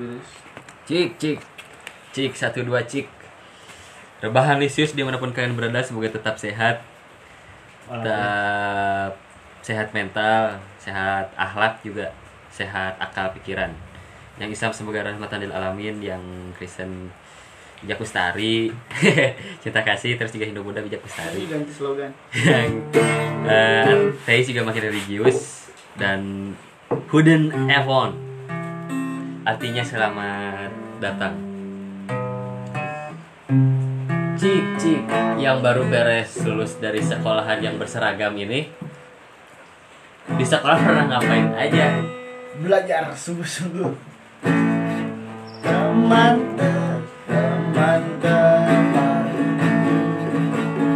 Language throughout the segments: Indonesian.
Terus Cik, cik, cik satu dua cik. Rebahan lisius di mana pun kalian berada semoga tetap sehat, tetap sehat mental, sehat akhlak juga, sehat akal pikiran. Yang Islam semoga rahmatan lil alamin, yang Kristen bijak cinta kasih terus juga Hindu Buddha bijak ganti slogan. yang eh saya juga makin religius. Dan Huden Evon artinya selamat datang cik cik yang baru beres lulus dari sekolahan yang berseragam ini di sekolah pernah ngapain aja Belajar sungguh-sungguh. Teman, teman, teman,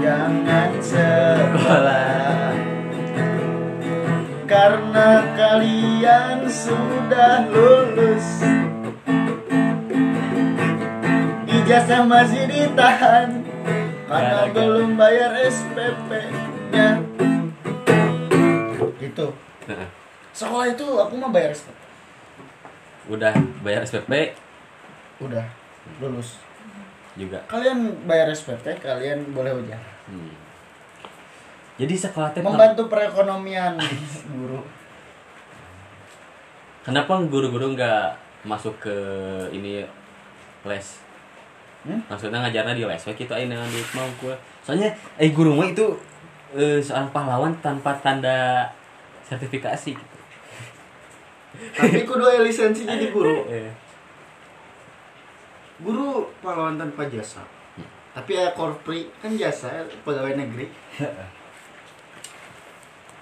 jangan sekolah. Karena kalian sudah lulus. Ijazah masih ditahan. Karena belum bayar SPP-nya Gitu. Sekolah itu aku mah bayar SPP udah bayar SPP Udah lulus. Juga. Kalian bayar SPP, kalian boleh ujian Hmm. Jadi sekolah teh Membantu perekonomian guru. Kenapa guru-guru nggak masuk ke ini les? Hmm? maksudnya ngajarnya di les gitu aja dengan duit mau gue soalnya eh guru mah itu eh, seorang pahlawan tanpa tanda sertifikasi. Gitu Tapi kudu aya lisensi jadi guru. Eh, Guru pahlawan tanpa jasa. Tapi aya korpri kan jasa pegawai negeri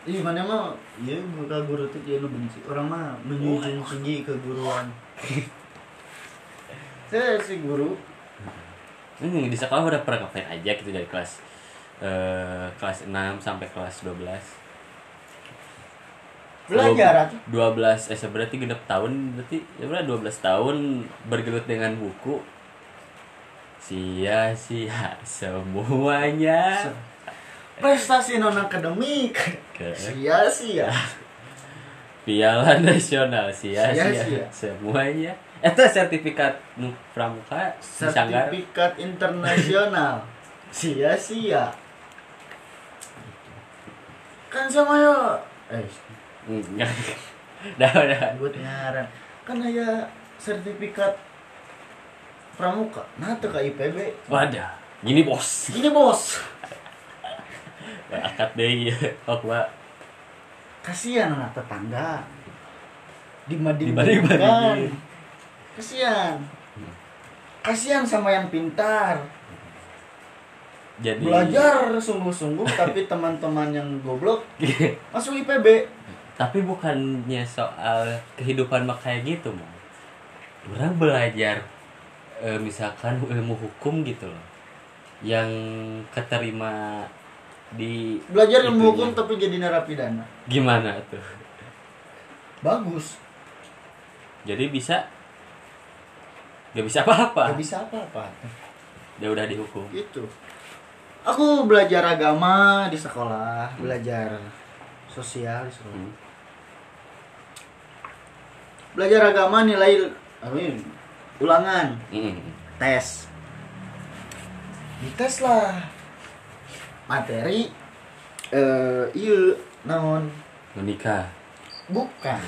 Ih mana mah iya muka guru tuh jadi benci. Orang mah menjunjung tinggi keguruan saya si guru. Hmm, di sekolah udah pernah ngapain aja gitu dari kelas eh, kelas 6 sampai kelas 12 belajar atuh 12 eh berarti genep tahun berarti ya berarti 12 tahun bergelut dengan buku. Sia-sia semuanya prestasi non akademik. Sia-sia. Piala nasional sia-sia. Semuanya. Itu sertifikat pramuka sertifikat internasional. Sia-sia. Kan sama ya eh. Enggak dah udah gue ngaran kan aya sertifikat pramuka. Nah tuh ke IPB wadah. Gini bos. Ini bos akad deh oh gua kasihan anak tetangga. Dibanding- dibandingkan kasihan. Kasihan sama yang pintar. Jadi belajar sungguh-sungguh tapi teman-teman yang goblok masuk IPB tapi bukannya soal kehidupan mah kayak gitu mau orang belajar eh, misalkan ilmu hukum gitu loh. Yang keterima di belajar ilmu hukum tapi jadi narapidana. Gimana tuh? Bagus. Jadi bisa gak bisa apa-apa. Gak bisa apa-apa. Dia udah dihukum. Itu. Aku belajar agama di sekolah belajar sosial di sekolah. Hmm. belajar agama nilai amin, ulangan. Mm. tes. Dites lah materi eh iya naon? Menikah. Bukan.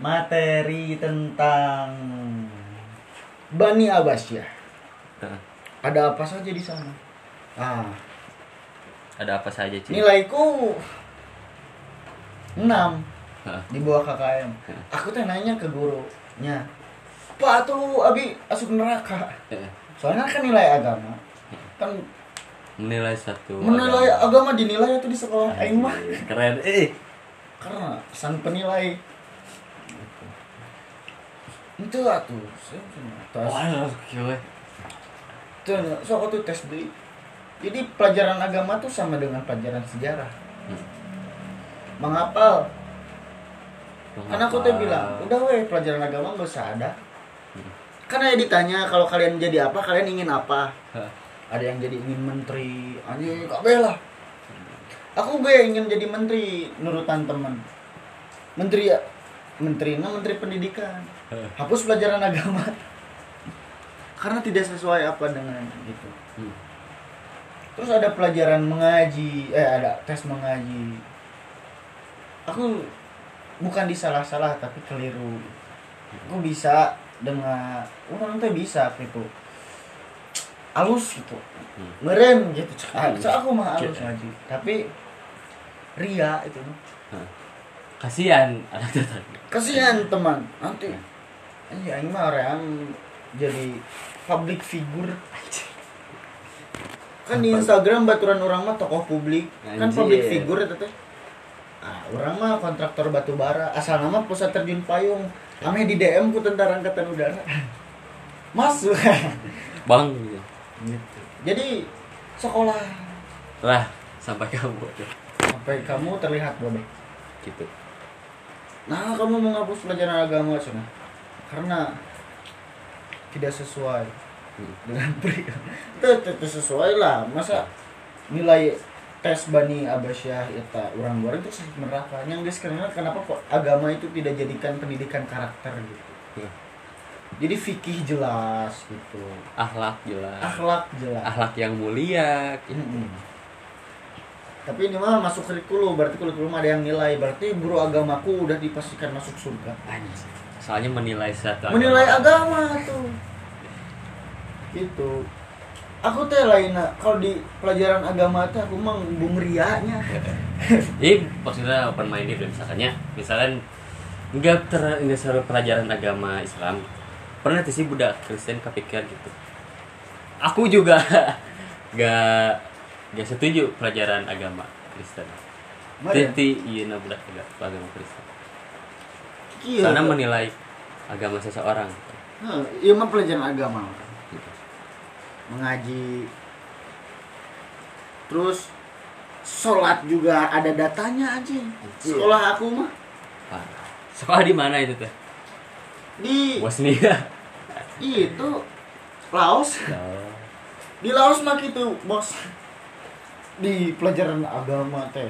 Materi tentang Bani Abbasiyah. Heeh. ada apa saja di sana? Ah. Ada apa saja sih nilaiku 6 Heeh. di bawah KKM. Aku teh nanya ke gurunya pak tuh abi asup neraka? Soalnya kan nilai agama. Kan menilai satu menilai agama. dinilai itu di sekolah. Aing mah. keren. Eh karena sang penilai. Itu atuh saya cuma tes wah gila tuh so aku tuh tes deui jadi pelajaran agama tuh sama dengan pelajaran sejarah. Hmm. menghafal karena aku tuh bilang udah weh pelajaran agama gak usah ada. Hmm. karena ya ditanya kalau kalian jadi apa kalian ingin apa. Ada yang jadi ingin menteri. Anjing kabeh lah aku gue ingin jadi menteri nurutan teman. Menteri ya menterinya menteri pendidikan. Heeh. hapus pelajaran agama. Karena tidak sesuai apa dengan itu. Hmm. terus ada pelajaran mengaji eh ada tes mengaji. Aku bukan disalah-salah tapi keliru. Aku bisa dengan orang tuh bisa gitu halus gitu. Hmm. meren gitu Hmm. Cak, aku mah halus ngaji tapi ria itu. Kasihan anak tetangga kasihan teman. Nanti anjing aing mah orang jadi public figure. Kan di Instagram baturan orang mah tokoh publik. Kan Anjir. public figure itu teh. Ah orang mah kontraktor batu bara. Asal nama pusat terjun payung. Ame di DM ku tentara angkatan udara. Masuk. Bang gitu. jadi sekolah. Lah sampai kamu sampai kamu terlihat bodoh. Gitu. Nah kamu menghapus pelajaran agama cina karena tidak sesuai Hmm. dengan pri itu, itu, itu sesuai lah. Masa nilai tes bani abasyah itu orang luar itu sakit neraka yang guys karena kenapa kok agama itu tidak jadikan pendidikan karakter gitu? Iya. Jadi fikih jelas gitu. Akhlak jelas. Akhlak jelas. Akhlak yang mulia gitu. Mm-mm. tapi ini mah masuk kurikulum berarti kurikulum ada yang nilai. Berarti guru agamaku udah dipastikan masuk surga. Anjir. soalnya menilai satu menilai agama tuh. Gitu. Aku teh lain kalau di pelajaran agama teh aku mah bung rianya. Ini maksudnya open minded misalkannya, misalkan nggak ter nggak selalu pelajaran agama Islam. Pernah sih budak Kristen kepikir gitu. Aku juga nggak nggak setuju pelajaran agama Kristen. Jadi iya nah budak agama Kristen. iya Karena menilai agama seseorang. Hah, iya mah pelajaran agama Gitu. mengaji terus sholat juga ada datanya aja sekolah aku mah. Sekolah di mana itu teh? di Bosnia. Itu Laos Oh. di Laos mah gitu bos di pelajaran agama teh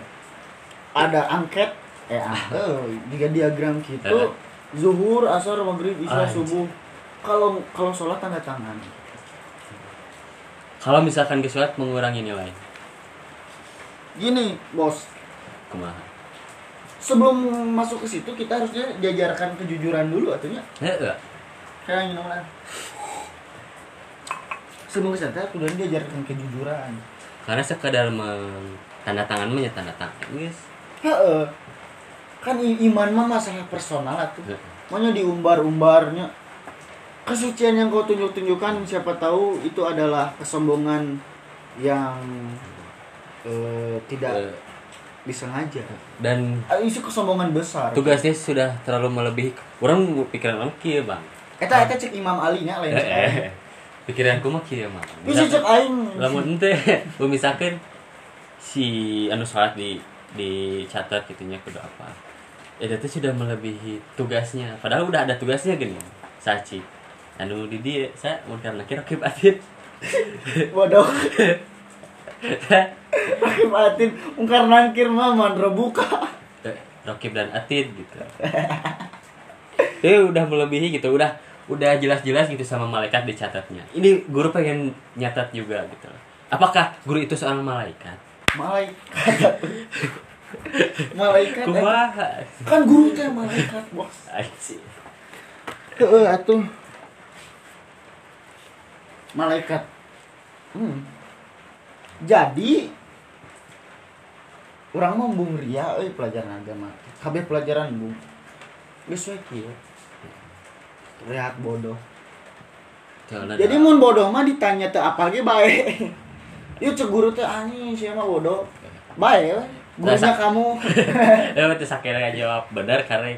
ada angket eh ah, eh, jika diagram gitu Eh. zuhur asar maghrib isya Anjir. subuh kalau kalau sholat tanda tangan Kalau misalkan ke sholat mengurangi nilai, gini bos kumaha? sebelum masuk ke situ kita harusnya diajarkan kejujuran dulu artinya Heeh. Kayak gini lah sebelum ke sana udah diajarkan kejujuran Karena sekadar meng tanda tangan ya tanda tangan, guys. Heeh. kan iman mah masalah personal tuh Makanya diumbar-umbarnya kesucian yang kau tunjuk-tunjukkan siapa tahu itu adalah kesombongan yang eh, tidak Eh, disengaja. dan Eh, Itu kesombongan besar. tugasnya sudah terlalu melebihi orang pikiran orang kieu bang Eta eta cek Imam Ali nya lain eh, eh. pikiranku mah kieu mah Bisa cek aing. lamun ente misalkan si anu sholat di dicatat gitunya kudu apa itu tuh sudah melebihi tugasnya padahal udah ada tugasnya gini saci anu di dia saya mau karena kira kira atit Bodoh. Hakim Atin ungkar nangkir mah mandro buka. Rokib dan Atid gitu. Itu udah melebihi gitu, udah udah jelas-jelas gitu sama malaikat dicatatnya. Ini guru pengen nyatat juga gitu. Apakah guru itu seorang malaikat? Malaikat. malaikat. Kumaha? Kan guru teh malaikat, Bos. Heeh atuh. Malaikat. Hmm. Jadi orang mau bung ria euy pelajaran agama. Kabeh pelajaran bung. Kieu. Lihat bodoh. Jangan Jadi mun bodoh mah ditanya teh apa ge bae. Ieu cek guru teh anjing sia mah bodoh. Bae we. Gurunya kamu. Eh, waktu sakit gak jawab benar karena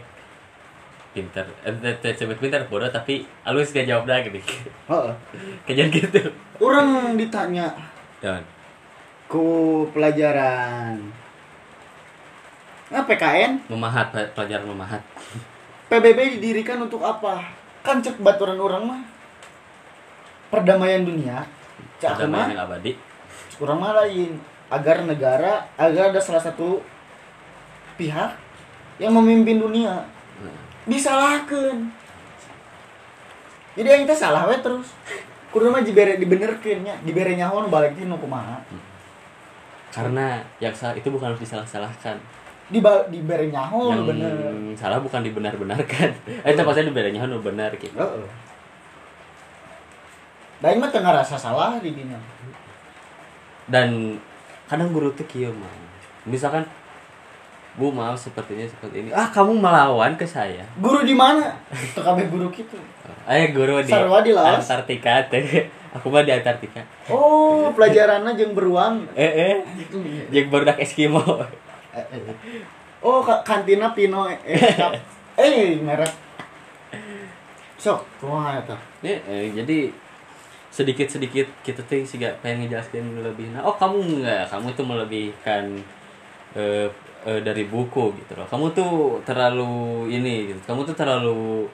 pinter. Eh, sebut pinter bodoh tapi halus gak jawab dah. Heeh. Kejadian gitu. Orang ditanya Jangan. ku pelajaran Nah, PKN Memahat pelajaran memahat. PBB didirikan untuk apa? Kan cek baturan orang mah. Perdamaian dunia. Cak mah, abadi. cek orang mah lain. Agar negara agar ada salah satu pihak yang memimpin dunia. Nah, disalahkan. Jadi yang kita salah we terus. Kudu mah dibere dibenerkeun nya. Dibere nu balik nu kumaha? Karena yang salah itu bukan harus disalah-salahkan di dibere nyaho yang nu bener. salah bukan dibenar-benarkan. Eh itu maksudnya diberi nyaho nu benar gitu heeh da mah teu ngarasa salah di dina. Dan kadang guru tuh kieu mah misalkan bu maaf sepertinya seperti ini. Ah kamu melawan ke saya. Guru di mana? Teu kabeh guru kitu. Eh guru di Sarwa di Laos. Antartika teh. Aku mah di Antartika. Oh pelajarannya jeung beruang. Eh eh. Itu jeung barudak Eskimo. Oh, ka- kantina Pino eh, Cup. eh merek. Sok, kumaha eta? Ya, eh, jadi sedikit-sedikit kita tuh sih gak pengen ngejelasin lebih nah oh kamu enggak kamu tuh melebihkan eh, eh, dari buku gitu loh kamu tuh terlalu ini gitu kamu tuh terlalu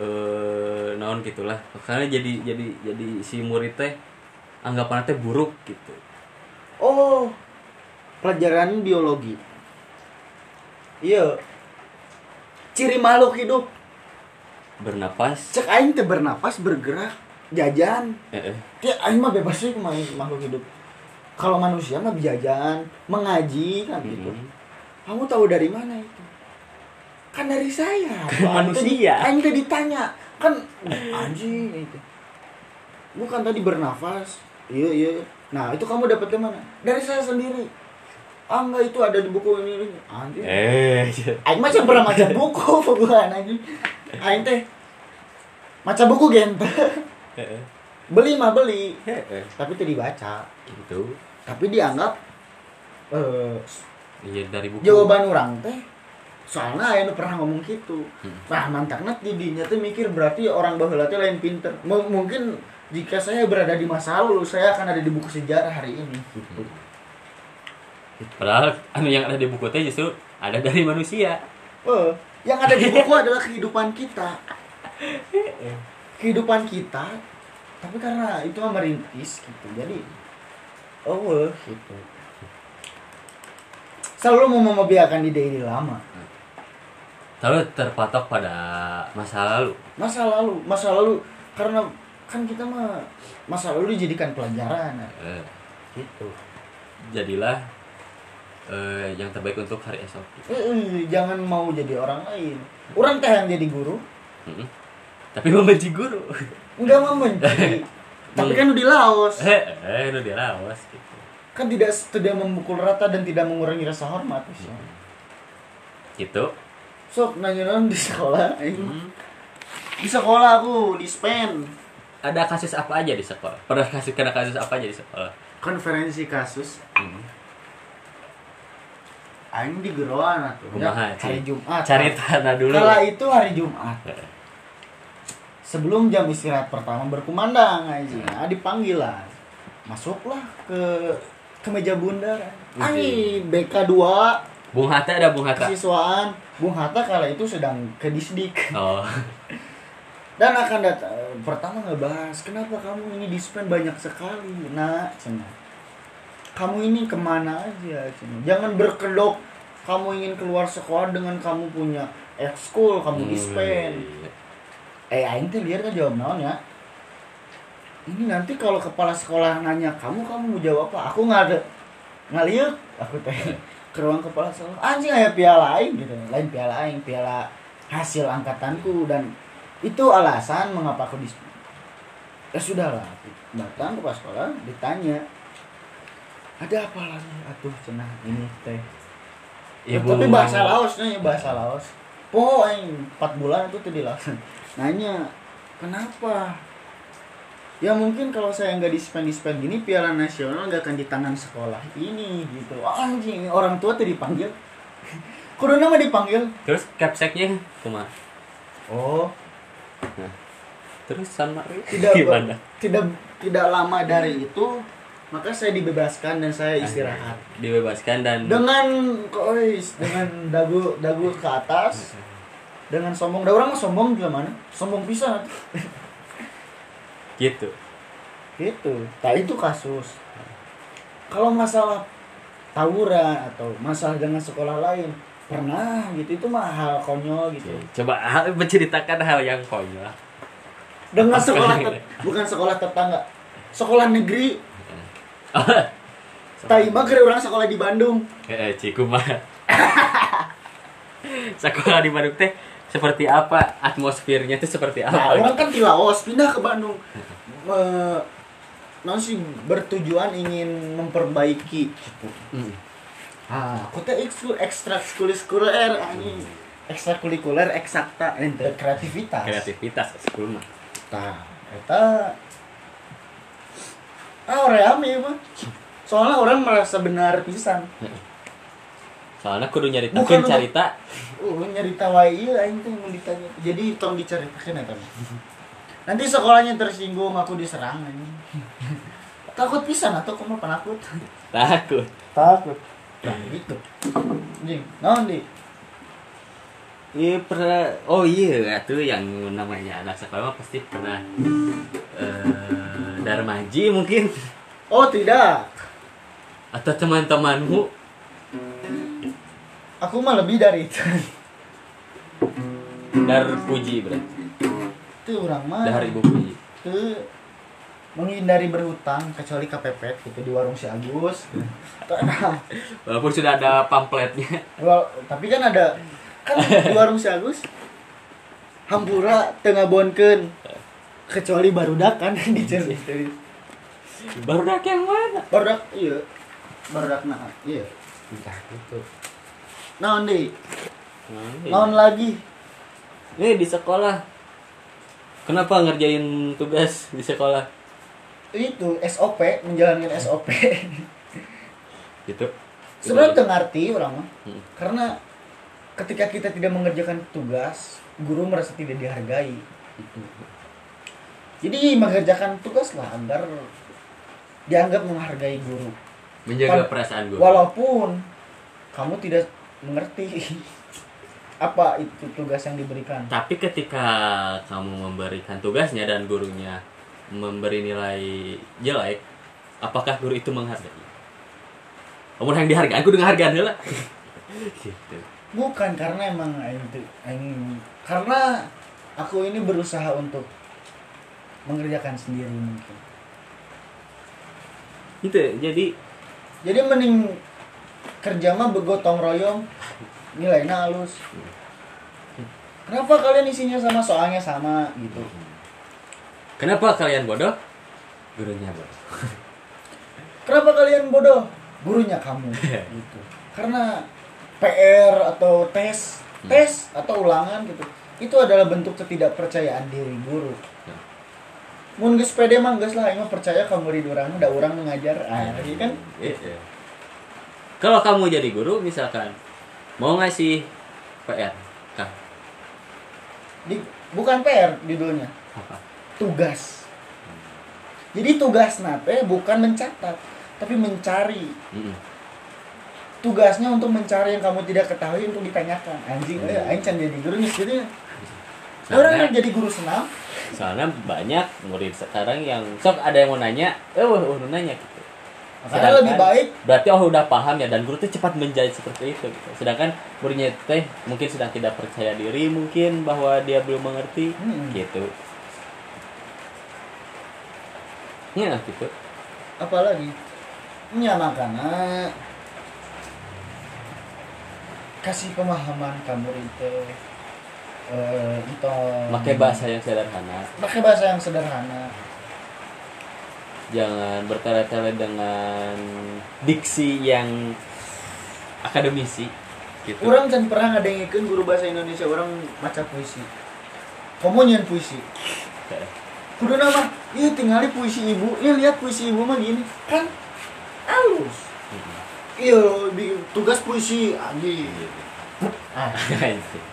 eh naon gitulah karena jadi jadi jadi si murid teh anggapan teh buruk gitu Oh, pelajaran biologi. Iya. Ciri makhluk hidup. bernapas Cek aing teh bernapas, bergerak, jajan. eh, eh. Ya aing mah bebas sih main makhluk hidup. Kalau manusia mah jajan, mengaji kan gitu. Mm. Kamu tahu dari mana itu? Kan dari saya. Kan manusia. Aing teh ditanya. Kan anjing itu. Bukan tadi bernafas. Iya, iya. Nah, itu kamu dapat dari mana? Dari saya sendiri. Ah, enggak itu ada di buku ini. ini. Anjing. eh Aing mah jangan pernah baca buku, bukan anjing. Aing teh maca buku gente. Eh, eh. Beli mah beli, Eh, tapi teu dibaca. gitu Tapi dianggap eh iya dari buku jawaban orang teh soalnya aya nu pernah ngomong gitu Hmm. nah mantakna di dinya teh mikir berarti orang baheula teh lain pinter M- mungkin jika saya berada di masa lalu saya akan ada di buku sejarah hari ini gitu. Padahal anu yang ada di buku teh justru ada dari manusia. oh yang ada di buku adalah kehidupan kita. Kehidupan kita tapi karena itu merintis gitu jadi oh gitu. Selalu mau membiarkan ide-ide lama. Tapi terpatok pada masa lalu. masa lalu masa lalu karena kan kita mah masa lalu dijadikan pelajaran. Eh, gitu. Jadilah eh, yang terbaik untuk hari esok. Eh, jangan mau jadi orang lain orang teh yang jadi guru Mm-mm. Tapi membenci guru. nggak membenci tapi kan di Laos eh, eh, itu dia lawas gitu. kan tidak tidak memukul rata dan tidak mengurangi rasa hormat sih Gitu. sok nanya di sekolah aing. Hmm. di sekolah aku di span Ada kasus apa aja di sekolah? Pernah kasus kena kasus apa aja di sekolah? konferensi kasus Hmm. Aing di geroan atuh ya, hari? Jumat Cari tanah dulu. Kala itu hari Jumat. Sebelum jam istirahat pertama berkumandang aja. Nah, dipanggil lah. Masuklah ke ke meja bundar. Ai, BK 2 Bung Hatta ada Bung Hatta. kesiswaan. Bung Hatta kala itu sedang ke disdik. Oh. Dan akan datang pertama ngebahas kenapa kamu ini dispen banyak sekali. Nah, cenah. Kamu ini ke mana aja, cenah. Jangan berkedok. Kamu ingin keluar sekolah dengan kamu punya ekskul, kamu dispen. Hmm, eh aing teh liar kan jawab naon ya? Ini nanti kalau kepala sekolah nanya kamu kamu mau jawab apa? Aku nggak ada ngaliuk aku teh ke ruang kepala sekolah. Anjing aya piala aing gitu. Lain piala aing piala hasil angkatanku. Dan itu alasan mengapa aku dis ya sudahlah datang ke sekolah ditanya ada apa lagi? Atuh cenah ini teh. Ya, tapi Bung. bahasa Laos nih bahasa Laos. Po aing 4 bulan itu tuh di Laos. Nanya kenapa? Ya mungkin kalau saya nggak dispen dispen gini piala nasional nggak akan di tangan sekolah ini gitu. Oh, anjing orang tua tuh dipanggil. Kudu nama dipanggil. Terus capseknya? Kumaha? oh. Terus sama tidak gimana? tidak tidak lama dari itu maka saya dibebaskan dan saya istirahat. Dibebaskan dan dengan kois dengan dagu dagu ke atas. Dengan sombong. Da orang mah sombong juga mana? Sombong pisan gitu. gitu. Nah itu kasus. Kalau masalah tawuran atau masalah dengan sekolah lain pernah gitu. Itu mah hal konyol gitu. Coba hal- menceritakan hal yang konyol. dengan sekolah bukan sekolah tetangga. Sekolah negeri tai mah kira orang sekolah di Bandung Eh, Ciku mah. Sekolah di Bandung teh seperti apa? Atmosfernya tuh seperti nah apa? orang kan di Laos pindah ke Bandung Me, non sih bertujuan ingin memperbaiki gitu. Hmm. ah aku teh ekstrakurikuler ini ekstrakurikuler eksakta ente kreativitas Kreativitas sekolah. Tah, eta ah rame mah. Soalnya orang merasa benar pisan. Soalnya kudu nyarita Bukan cerita. Uh, nyarita wae ieu aing teh mau ditanya. Jadi tong diceritakeun eta mah. Nanti sekolahnya tersinggung aku diserang anjing. Takut pisan atau kamu penakut? Takut. Takut. Nah, gitu. Anjing, naon di? Iya pernah. Oh iya, itu yang namanya anak sekolah pasti pernah eh Darmaji mungkin Oh, tidak. atau teman-temanmu Aku mah lebih dari itu. Dar Puji berarti. Itu orang mah. Dahar Ibu Puji. ke menghindari berhutang kecuali kepepet gitu di warung si Agus. Walaupun sudah ada pamfletnya. well, tapi kan ada kan di warung si Agus hampura tengah bonken kecuali barudak kan di Baru dak yang mana? barudak iya barudak nah iya Entah gitu. naon deh naon lagi Eh di sekolah. Kenapa ngerjain tugas di sekolah? itu SOP menjalankan SOP Gitu. sebenarnya teu ngarti orang mah Hmm. karena ketika kita tidak mengerjakan tugas guru merasa tidak dihargai jadi mengerjakan tugas lah agar dianggap menghargai guru Menjaga Pan- perasaan gue. walaupun kamu tidak mengerti apa itu tugas yang diberikan Tapi ketika kamu memberikan tugasnya dan gurunya memberi nilai jelek, apakah guru itu menghargai? Kamu yang dihargai, aku dengan hargaan lah. gitu. bukan karena emang aing- karena aku ini berusaha untuk mengerjakan sendiri mungkin. Gitu. Jadi jadi mending kerja mah begotong royong nilainya halus. Kenapa kalian isinya sama soalnya sama gitu? Kenapa kalian bodoh? Gurunya bodoh. kenapa kalian bodoh? Gurunya kamu gitu. Karena PR atau tes tes atau ulangan gitu. Itu adalah bentuk ketidakpercayaan diri guru mun geus pede mah geus lah aing mah percaya ka murid urang da urang mengajar. Ah iya. kan? Iya. Kalau kamu jadi guru misalkan mau ngasih PR, kah? di, bukan PR judulnya. Apa? tugas. Jadi tugas nate bukan mencatat tapi mencari. Mm-mm. tugasnya untuk mencari yang kamu tidak ketahui untuk ditanyakan. Anjing eh aing can jadi guru nih jadi orang Soalnya, yang jadi guru senam. Soalnya banyak murid sekarang yang sok ada yang mau nanya, eh wah wah, nanya gitu. Sedangkan- lebih baik? berarti oh udah paham ya dan guru tuh cepat menjadi seperti itu gitu. sedangkan muridnya teh mungkin sedang tidak percaya diri mungkin bahwa dia belum mengerti Hmm. gitu. Ya gitu. Apalagi? Ya makanya kasih pemahaman kamu itu eh itu pakai bahasa yang sederhana. Pakai bahasa yang sederhana. Jangan bertele-tele dengan diksi yang akademisi gitu. Orang kan pernah ngadengikeun guru bahasa Indonesia orang baca puisi. Kamu nyian puisi. Kudu nama iya tinggali puisi ibu iya lihat puisi ibu mah gini. Kan halus. Iya tugas puisi anjing ah.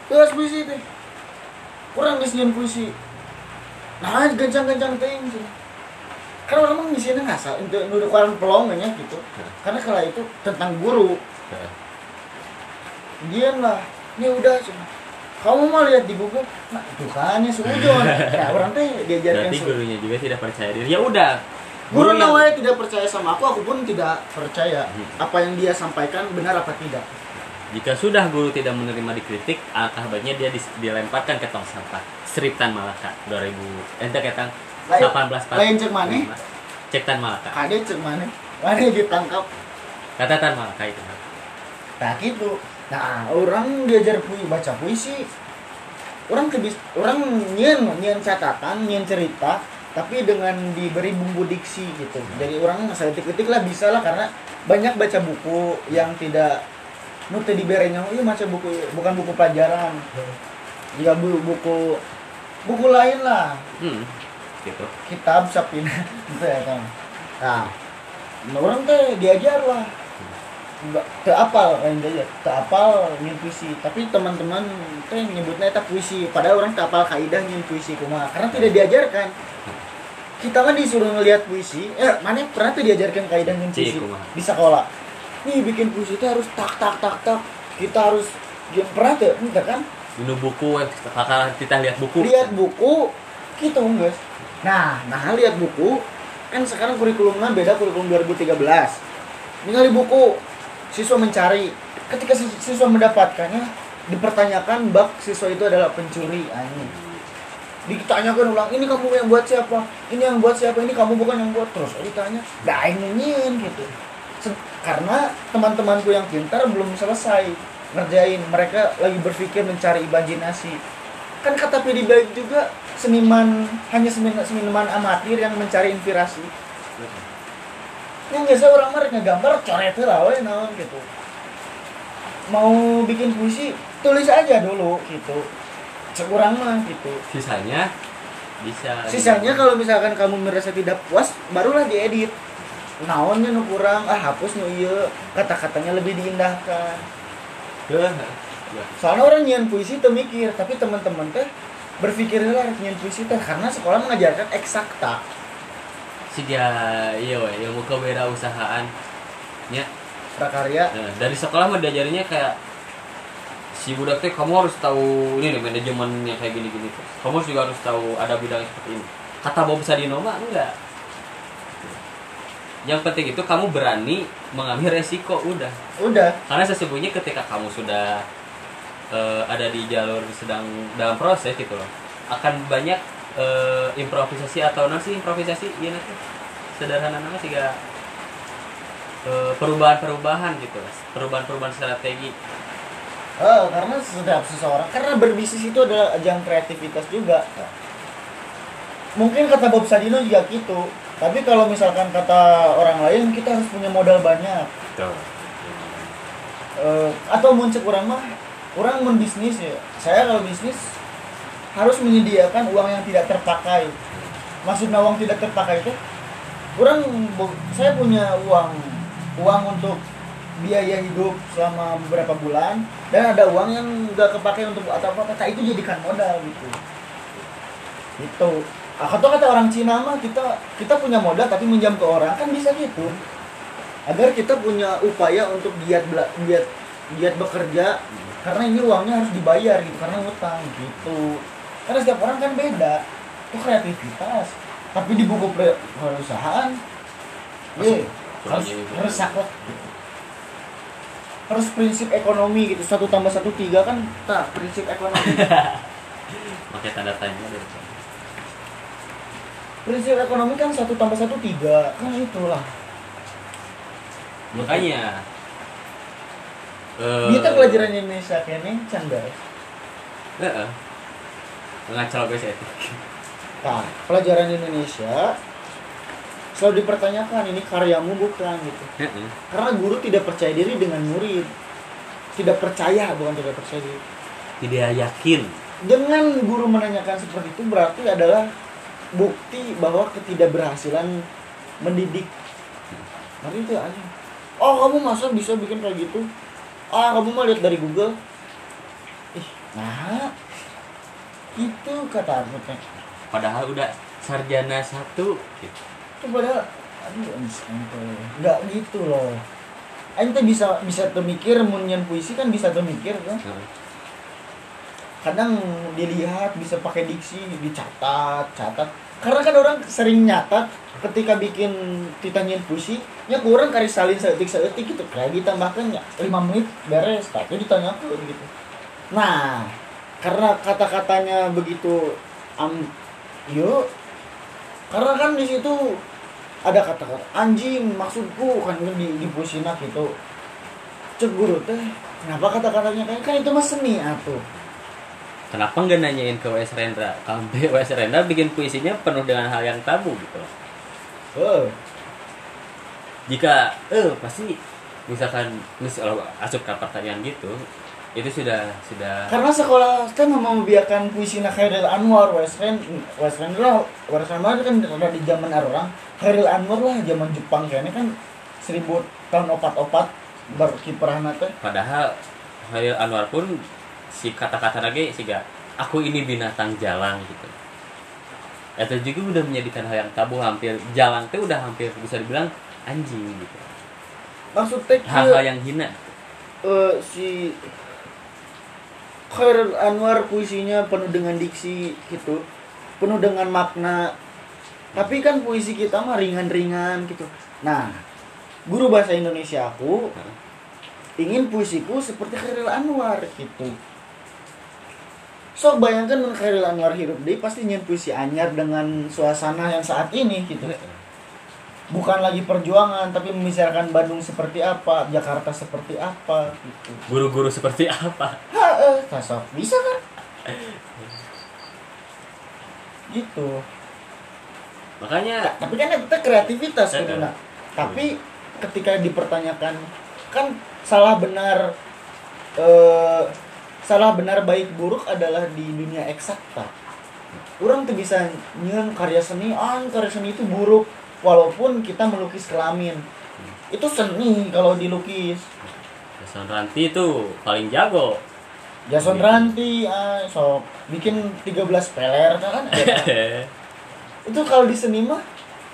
Tugas puisi teh kurang geus nyieun puisi nah gancang-gancang teh sih karena orang mah ngisinya ngasal itu nu ukuran pelong nya gitu. Karena kalau itu tentang guru. Dia lah. Ini udah cuma. Kamu mau lihat di Google nah itu kan ya seujon nah orang teh diajarkan berarti gurunya juga tidak percaya diri. Ya udah guru yang- tidak percaya sama aku aku pun tidak percaya. Hmm. apa yang dia sampaikan benar apa tidak jika sudah guru tidak menerima dikritik alangkah baiknya dia dilemparkan ke tong sampah Strip Tan Malaka 2000 ente ketang Lain- 18 lain cek mana? cek Tan Malaka Kade cek mana? Mana ditangkap? kata Tan Malaka itu Nah gitu. Nah orang diajar puisi baca puisi. Orang kebis, orang nyen nyen catatan, nyen cerita, tapi dengan diberi bumbu diksi gitu. Jadi orang saya ketik lah bisa lah karena banyak baca buku yang tidak nute diberenya, iya baca buku bukan buku pelajaran. Jika bu- buku buku lain lah, hmm. gitu. Kitab sapina gitu ya kan nah orang teh diajar lah. Nggak te apal lain aja te apal nyin puisi. Tapi teman-teman teh nyebutnya itu puisi. Padahal orang te apal kaidah nyin puisi kumaha. Karena tidak diajarkan. Kita kan disuruh ngelihat puisi eh mana pernah tuh diajarkan kaidah nyin puisi? Kumaha. di sekolah nih bikin puisi itu harus tak tak tak tak. Kita harus ya, pernah tuh enggak kan? Minum buku eh, kakak kita lihat buku. Lihat buku gitu guys. Nah nah lihat buku. Kan sekarang kurikulumnya beda kurikulum 2013 tinggal di buku siswa mencari. Ketika sis- siswa mendapatkannya dipertanyakan bak siswa itu adalah pencuri. Anjing ditanyakan ulang ini kamu yang buat siapa? Ini yang buat siapa? Ini kamu bukan yang buat. Terus ditanya dah nyanyiin gitu karena teman-temanku yang pintar belum selesai ngerjain. Mereka lagi berpikir mencari imajinasi. Kan kata Pedi baik juga seniman hanya seniman, seniman amatir yang mencari inspirasi. Yang biasa orang mah rek ngegambar coret lah we naon gitu. Mau bikin puisi tulis aja dulu gitu. Sekurang mah gitu. Sisanya bisa sisanya kalau misalkan kamu merasa tidak puas barulah diedit naonnya nu kurang ah hapus nu iya kata-katanya lebih diindahkan Ya. soalnya orang nyian puisi tuh mikir tapi teman-teman teh berpikir lah nyian puisi teh karena sekolah mengajarkan eksakta si dia iya we ilmu kewirausahaan nya prakarya Nah, dari sekolah mah diajarinnya kayak si budak teh kamu harus tahu ini nih manajemennya kayak gini-gini. Kamu juga harus tahu ada bidang seperti ini. Kata Bob Sadino mah enggak. Yang penting itu kamu berani mengambil resiko udah. udah. Karena sesungguhnya ketika kamu sudah eh, ada di jalur sedang dalam proses gitu loh, akan banyak eh, improvisasi atau non sih improvisasi iya nanti. Sederhana nama sih gak eh, perubahan-perubahan gitu perubahan-perubahan strategi. Eh, karena setiap seseorang karena berbisnis itu adalah ajang kreativitas juga. Mungkin kata Bob Sadino juga gitu tapi kalau misalkan kata orang lain kita harus punya modal banyak. Eh, atau muncul orang mah orang membisnis ya. Saya kalau bisnis harus menyediakan uang yang tidak terpakai. Maksudnya uang tidak terpakai itu orang saya punya uang uang untuk biaya hidup selama beberapa bulan dan ada uang yang nggak kepakai untuk atau apa kata itu jadikan modal gitu. Itu atau kata orang Cina mah kita kita punya modal tapi minjam ke orang kan bisa gitu. Agar kita punya upaya untuk giat giat giat bekerja karena ini uangnya harus dibayar gitu karena utang gitu. Karena setiap orang kan beda itu kreativitas. Tapi di buku perusahaan ye harus harus saklek gitu. harus prinsip ekonomi gitu satu tambah satu tiga kan tak prinsip ekonomi. Pakai tanda tanya dari prinsip ekonomi kan satu tambah satu tiga. Kan itulah. Makanya eh kita pelajaran Indonesia kayaknya canda Heeh. ngacal guys etik. Nah pelajaran Indonesia selalu dipertanyakan ini karyamu bukan gitu. Heeh. karena guru tidak percaya diri dengan murid. Tidak percaya bukan tidak percaya diri. Tidak yakin. Dengan guru menanyakan seperti itu berarti adalah bukti bahwa ketidakberhasilan mendidik. Nanti itu aja oh kamu masa bisa bikin kayak gitu? Ah kamu mau lihat dari Google. Ih nah itu kata teh. Padahal udah sarjana satu. Gitu. itu padahal aduh ente nggak gitu loh. Ente bisa bisa termikir munyan puisi kan bisa termikir kan. Kadang dilihat bisa pakai diksi dicatat catat. Karena kan orang sering nyatat ketika bikin ditanyain puisi nya kurang kari salin seetik seetik gitu. Kayak ditambahkan ya 5 menit beres tapi ditanyakan gitu. Nah karena kata-katanya begitu am yuk karena kan di situ ada kata-kata anjing maksudku kan di di puisina gitu. Cek guru teh kenapa kata-katanya kayak kan itu mah seni atuh Kenapa nggak nanyain ke W.S. Rendra? Sampai W.S. Rendra bikin puisinya penuh dengan hal yang tabu gitu. oh Jika eh pasti misalkan mis kalau asup ke pertanyaan gitu itu sudah sudah karena sekolah kan membiarkan puisi nak Khairil Anwar Western Western lah Western Anwar kan ada di zaman orang Khairil Anwar lah zaman Jepang kayaknya kan seribu tahun opat-opat berkiprah teh padahal Khairil Anwar pun si kata-kata lagi sih gak aku ini binatang jalan gitu. Itu juga udah menjadikan hal yang tabu hampir jalan tuh udah hampir bisa dibilang anjing gitu. Maksud teh hal-hal yang hina. Eh, si Khairul Anwar puisinya penuh dengan diksi gitu. Penuh dengan makna. Tapi kan puisi kita mah ringan-ringan gitu. Nah guru bahasa Indonesia aku ingin puisiku seperti Khairul Anwar gitu sok bayangkan mun Khairul Anwar hidup deh pasti nyen puisi anyar dengan suasana yang saat ini gitu bukan lagi perjuangan tapi membicarakan Bandung seperti apa Jakarta seperti apa gitu guru-guru seperti apa Heeh, tasok bisa kan? gitu. makanya Tapi kan itu kreativitas gitu nah. Tapi ketika dipertanyakan kan salah benar eh salah benar baik buruk adalah di dunia eksakta. Orang tuh bisa nyen karya seni, ah karya seni itu buruk walaupun kita melukis kelamin. Itu seni kalau dilukis. Jason Ranti itu paling jago Jason Ranti, ah, so bikin 13 peler kan ada. itu kalau di seni mah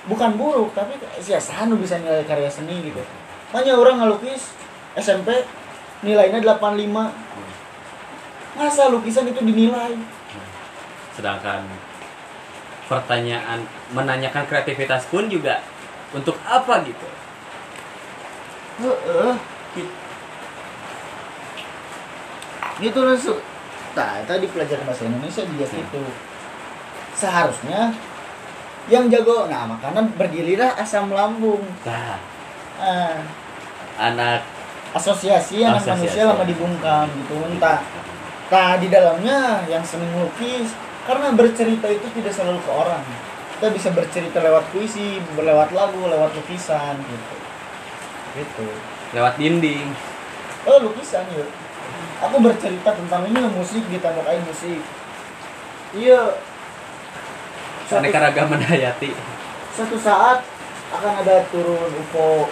bukan buruk tapi sia sanu bisa nilai karya seni gitu makanya orang ngelukis SMP nilainya 85 masa lukisan itu dinilai? Sedangkan pertanyaan menanyakan kreativitas pun juga untuk apa gitu? Heeh. gitu langsung nah tadi pelajaran bahasa Indonesia juga gitu seharusnya yang jago nah makanan berdirilah asam lambung. Nah ah, anak asosiasi anak Asosiasi. manusia lama dibungkam gitu. Entah nah di dalamnya yang seneng melukis karena bercerita itu tidak selalu ke orang. Kita bisa bercerita lewat puisi lewat lagu lewat lukisan gitu. Gitu. Lewat dinding. Oh lukisan yuk. Aku bercerita tentang ini musik ditambah kayak musik. Iya. Suatu, keanekaragaman hayati suatu saat akan ada turun UFO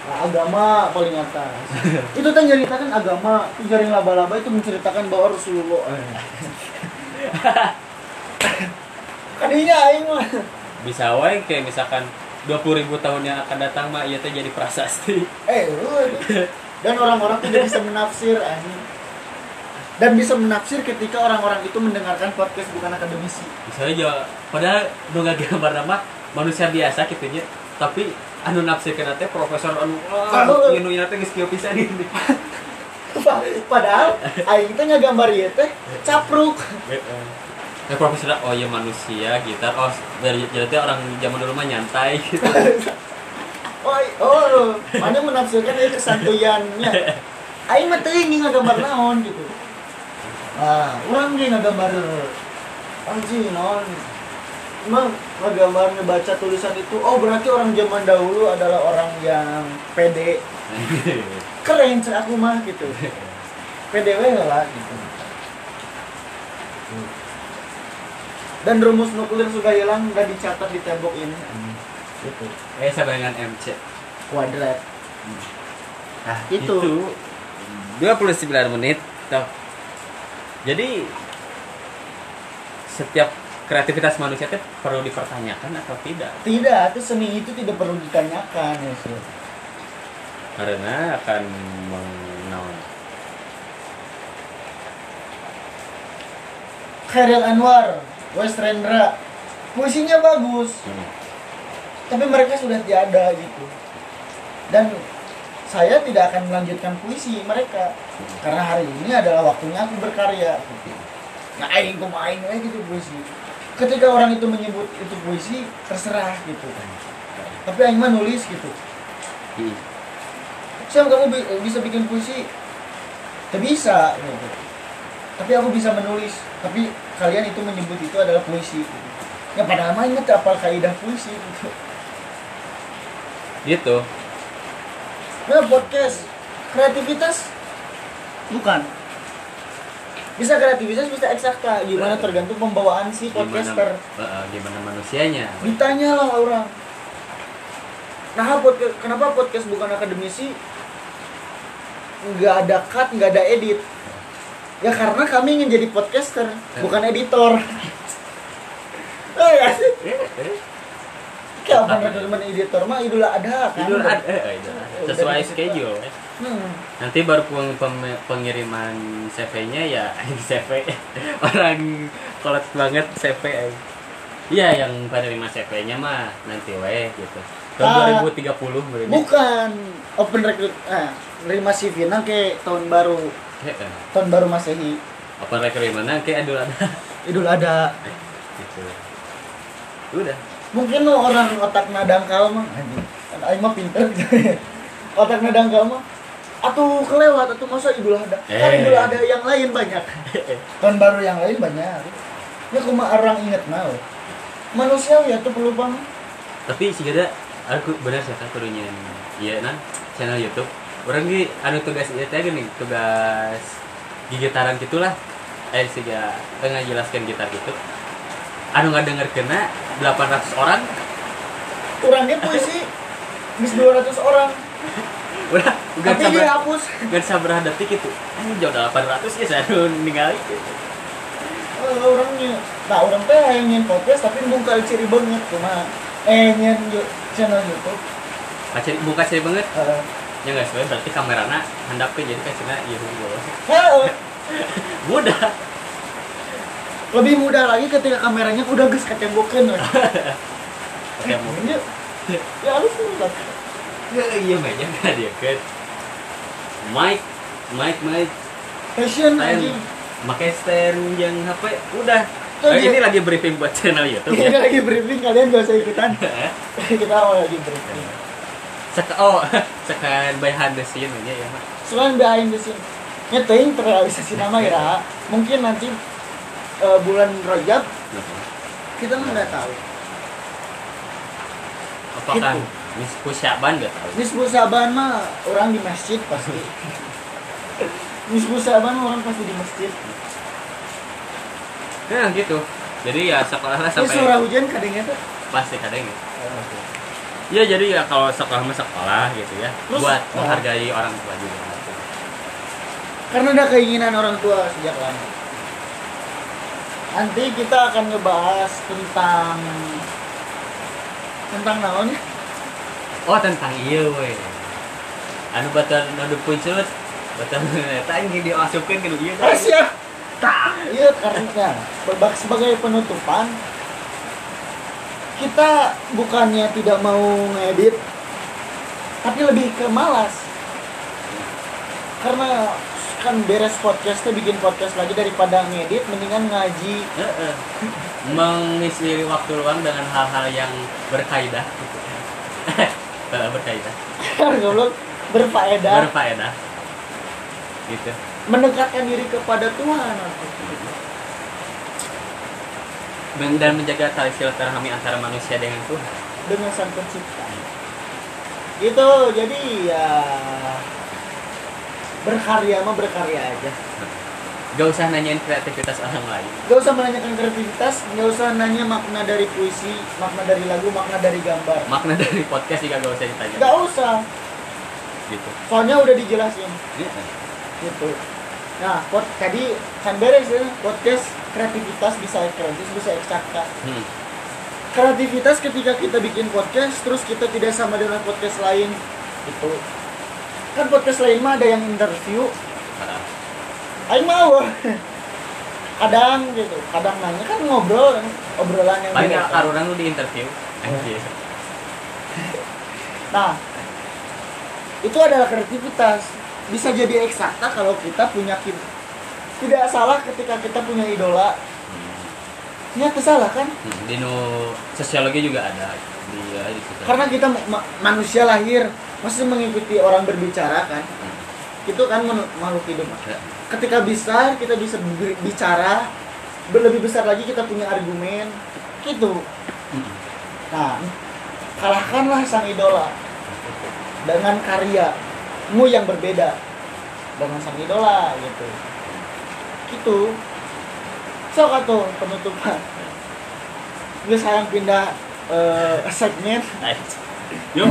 Nah, agama paling atas. Itu kan ceritakan agama itu jaring laba-laba itu menceritakan bahwa Rasulullah. Eh. kadinya aing mah. Bisa wae kayak misalkan 20.000 ribu tahun yang akan datang mah iya teh jadi prasasti. Eh dan orang-orang tidak bisa menafsir anjing. Dan bisa menafsir ketika orang-orang itu mendengarkan podcast bukan akademisi. Bisa aja. Padahal nu gambar nama manusia biasa gitu nya. Tapi anu nafsirkeun teh profesor anu wah Oh. ieu nu ieu teh geus kieu pisan ini. Padahal aing teh ngagambar ieu teh capruk. Nah, profesor oh iya manusia gitar oh jadi orang zaman dulu mah nyantai. Gitu oh oh mana menafsirkan itu kesantuyannya aing mah teuing ngagambar naon gitu. Ah urang ge ngagambar anjing naon emang ngagambar ngebaca tulisan itu oh berarti orang zaman dahulu adalah orang yang pede. Keren cek aku mah gitu. PDW lah gitu. Dan rumus nuklir sudah hilang dan dicatat di tembok ini. Gitu. Eh sabangan MC kuadrat. Nah Itu. itu. 29 menit jadi setiap kreativitas manusia itu perlu dipertanyakan atau tidak? Tidak itu seni itu tidak perlu ditanyakan ya sih karena akan mengenal. Khairil Anwar West Rendra. Puisinya bagus. Hmm. tapi mereka sudah tiada gitu. Dan saya tidak akan melanjutkan puisi mereka. Karena hari ini adalah waktunya aku berkarya. Nah aing main aja gitu puisi ketika orang itu menyebut itu puisi terserah gitu tapi aing mah nulis gitu Hmm. Sam kamu bi- bisa bikin puisi tidak bisa gitu. tapi aku bisa menulis tapi kalian itu menyebut itu adalah puisi gitu. ya padahal mah inget apal kaidah puisi gitu Gitu. Nah, podcast kreativitas bukan. Bisa kreativitas bisa eksakta. Gimana tergantung pembawaan si Gimana, podcaster. eh, gimana manusianya? Ditanya lah orang. Nah, podcast, kenapa podcast bukan akademisi? Nggak ada cut, nggak ada edit. Ya karena kami ingin jadi podcaster, bukan editor. Oh ya sih. Kapan rekaman editor mah idul adha kan? Eh, Idul Adha. sesuai schedule. Eh. Hmm. Nanti baru pengiriman CV-nya ya CV orang kolot banget CV. eh. Iya yang penerima CV-nya mah nanti weh gitu. Ah. Tahun 2030 berarti. Bukan open recruit. Ah, nerima CV nang ke tahun baru, tahun baru Masehi. Apa rekrutmen mana kayak Idul Adha Idul Adha. gitu. Udah. Mungkin lo orang otak nadangkal mah anjing. Kan aing mah pinter. otak nadangkal mah atuh kelewat atuh masa Idul Adha. Kan Eh. Idul Adha yang lain banyak. tahun baru yang lain banyak. Ya kumaha orang inget now. Manusia ya tuh pelupa mah. Tapi sih ada aku benar sih kan kudunya iya nan channel YouTube. Orang ge anu tugas ieu teh geuning, tugas gigitaran gitulah. Eh sih ga tengah jelaskan gitar gitu. Anu nggak denger kena 800 orang Kurangnya puisi bis 200 orang. udah udah Tapi sabar. dihapus. udah sabar detik itu ini jauh 800 ya saya ningali gitu. Oh, orangnya nah orang teh yang nyen podcast tapi muka ciri banget cuma eh yu- channel YouTube. Kaca buka ciri banget? Uh, ya nggak sesuai berarti kamerana handap ke jadi kasihna iya heh, mudah. Lebih mudah lagi ketika kameranya udah geus ketembokeun we. Oke, mau Ya, ya lah Ya, iya meja nggak dia kan mic mic mic fashion stand anjing. Pakai stand yang HP udah. Tuh, Eh, dia- ini lagi briefing buat channel YouTube ini ya lagi briefing kalian gak usah ikutan. Kita awal lagi briefing. Sek oh sekan behind the scene aja ya Mak. selain behind the scene nyeting terrealisasi nama ya mungkin nanti eh, bulan Rajab kita mah nggak tahu. Apakah Gitu. Miss Pusyaban nggak tahu Nisbu Saban mah orang di masjid pasti. Nisbu Saban mah orang pasti di masjid. nah gitu jadi ya sekolahnya Ini sampai surah hujan kadangnya tuh. pasti kadang ya ya jadi ya kalau sekolah mah sekolah gitu ya Terus, buat oh. menghargai orang tua juga Karena ada keinginan orang tua sejak lama. Nanti kita akan ngebahas tentang tentang naon ya? Oh tentang iya weh. Anu batal nadu puncut batal eta yang dimasukkan ke iya dah. Rahasia. Tak, iya karena sebagai penutupan kita bukannya tidak mau ngedit tapi lebih ke malas. Karena kan beres podcastnya bikin podcast lagi daripada ngedit mendingan ngaji. Mengisi waktu luang dengan hal-hal yang berkaidah Eh, berkaidah goblok berfaedah. Berfaedah. Gitu. Mendekatkan diri kepada Tuhan. Dan menjaga tali silaturahmi antara manusia dengan Tuhan. Dengan sang pencipta. Gitu jadi ya berkarya mah berkarya aja gak usah nanyain kreativitas orang lain Gak usah menanyakan kreativitas, gak usah nanya makna dari puisi, makna dari lagu, makna dari gambar. makna dari podcast juga gak usah ditanya Gak usah, gitu soalnya udah dijelasin Iya. gitu. Nah, pot tadi kan beres ya, podcast kreativitas bisa kreatif, bisa eksakta. hmm. Kreativitas ketika kita bikin podcast, terus kita tidak sama dengan podcast lain, itu kan podcast lain mah ada yang interview, Aing mau. kadang gitu kadang nanya kan ngobrol obrolan yang kalau orang lu di interview anjir Nah, itu adalah kreativitas. Bisa jadi eksakta kalau kita punya ki- tidak salah ketika kita punya idola. Nyata salah kan? Hmm, di nu sosiologi juga ada di ya, di. Karena kita ma- manusia lahir masih mengikuti orang berbicara kan. Hmm. Itu kan makhluk hidup. Ya. Ketika bisa kita bisa bicara, lebih besar lagi kita punya argumen. Gitu. Nah, kalahkanlah sang idola dengan karyamu yang berbeda dengan sang idola gitu. Gitu. Sok atuh penutupan. Gue sayang pindah eh, segmen. Yuk.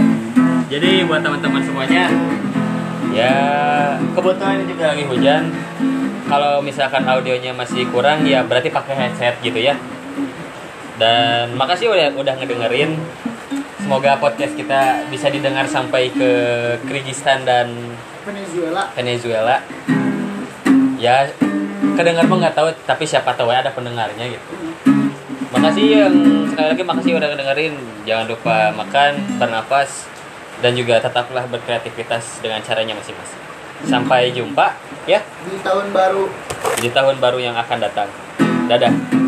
Jadi buat teman-teman semuanya ya kebetulan ini juga lagi hujan. Kalau misalkan audionya masih kurang ya berarti pakai headset gitu ya. Dan makasih udah udah ngedengerin. Semoga podcast kita bisa didengar sampai ke Kyrgyzstan dan Venezuela. Venezuela. Ya kedengar mah nggak tahu tapi siapa tahu ya ada pendengarnya gitu. Makasih yang sekali lagi makasih udah ngedengerin. Jangan lupa makan, bernapas, dan juga tetaplah berkreativitas dengan caranya masing-masing. Sampai jumpa ya Di tahun baru di tahun baru yang akan datang. Dadah.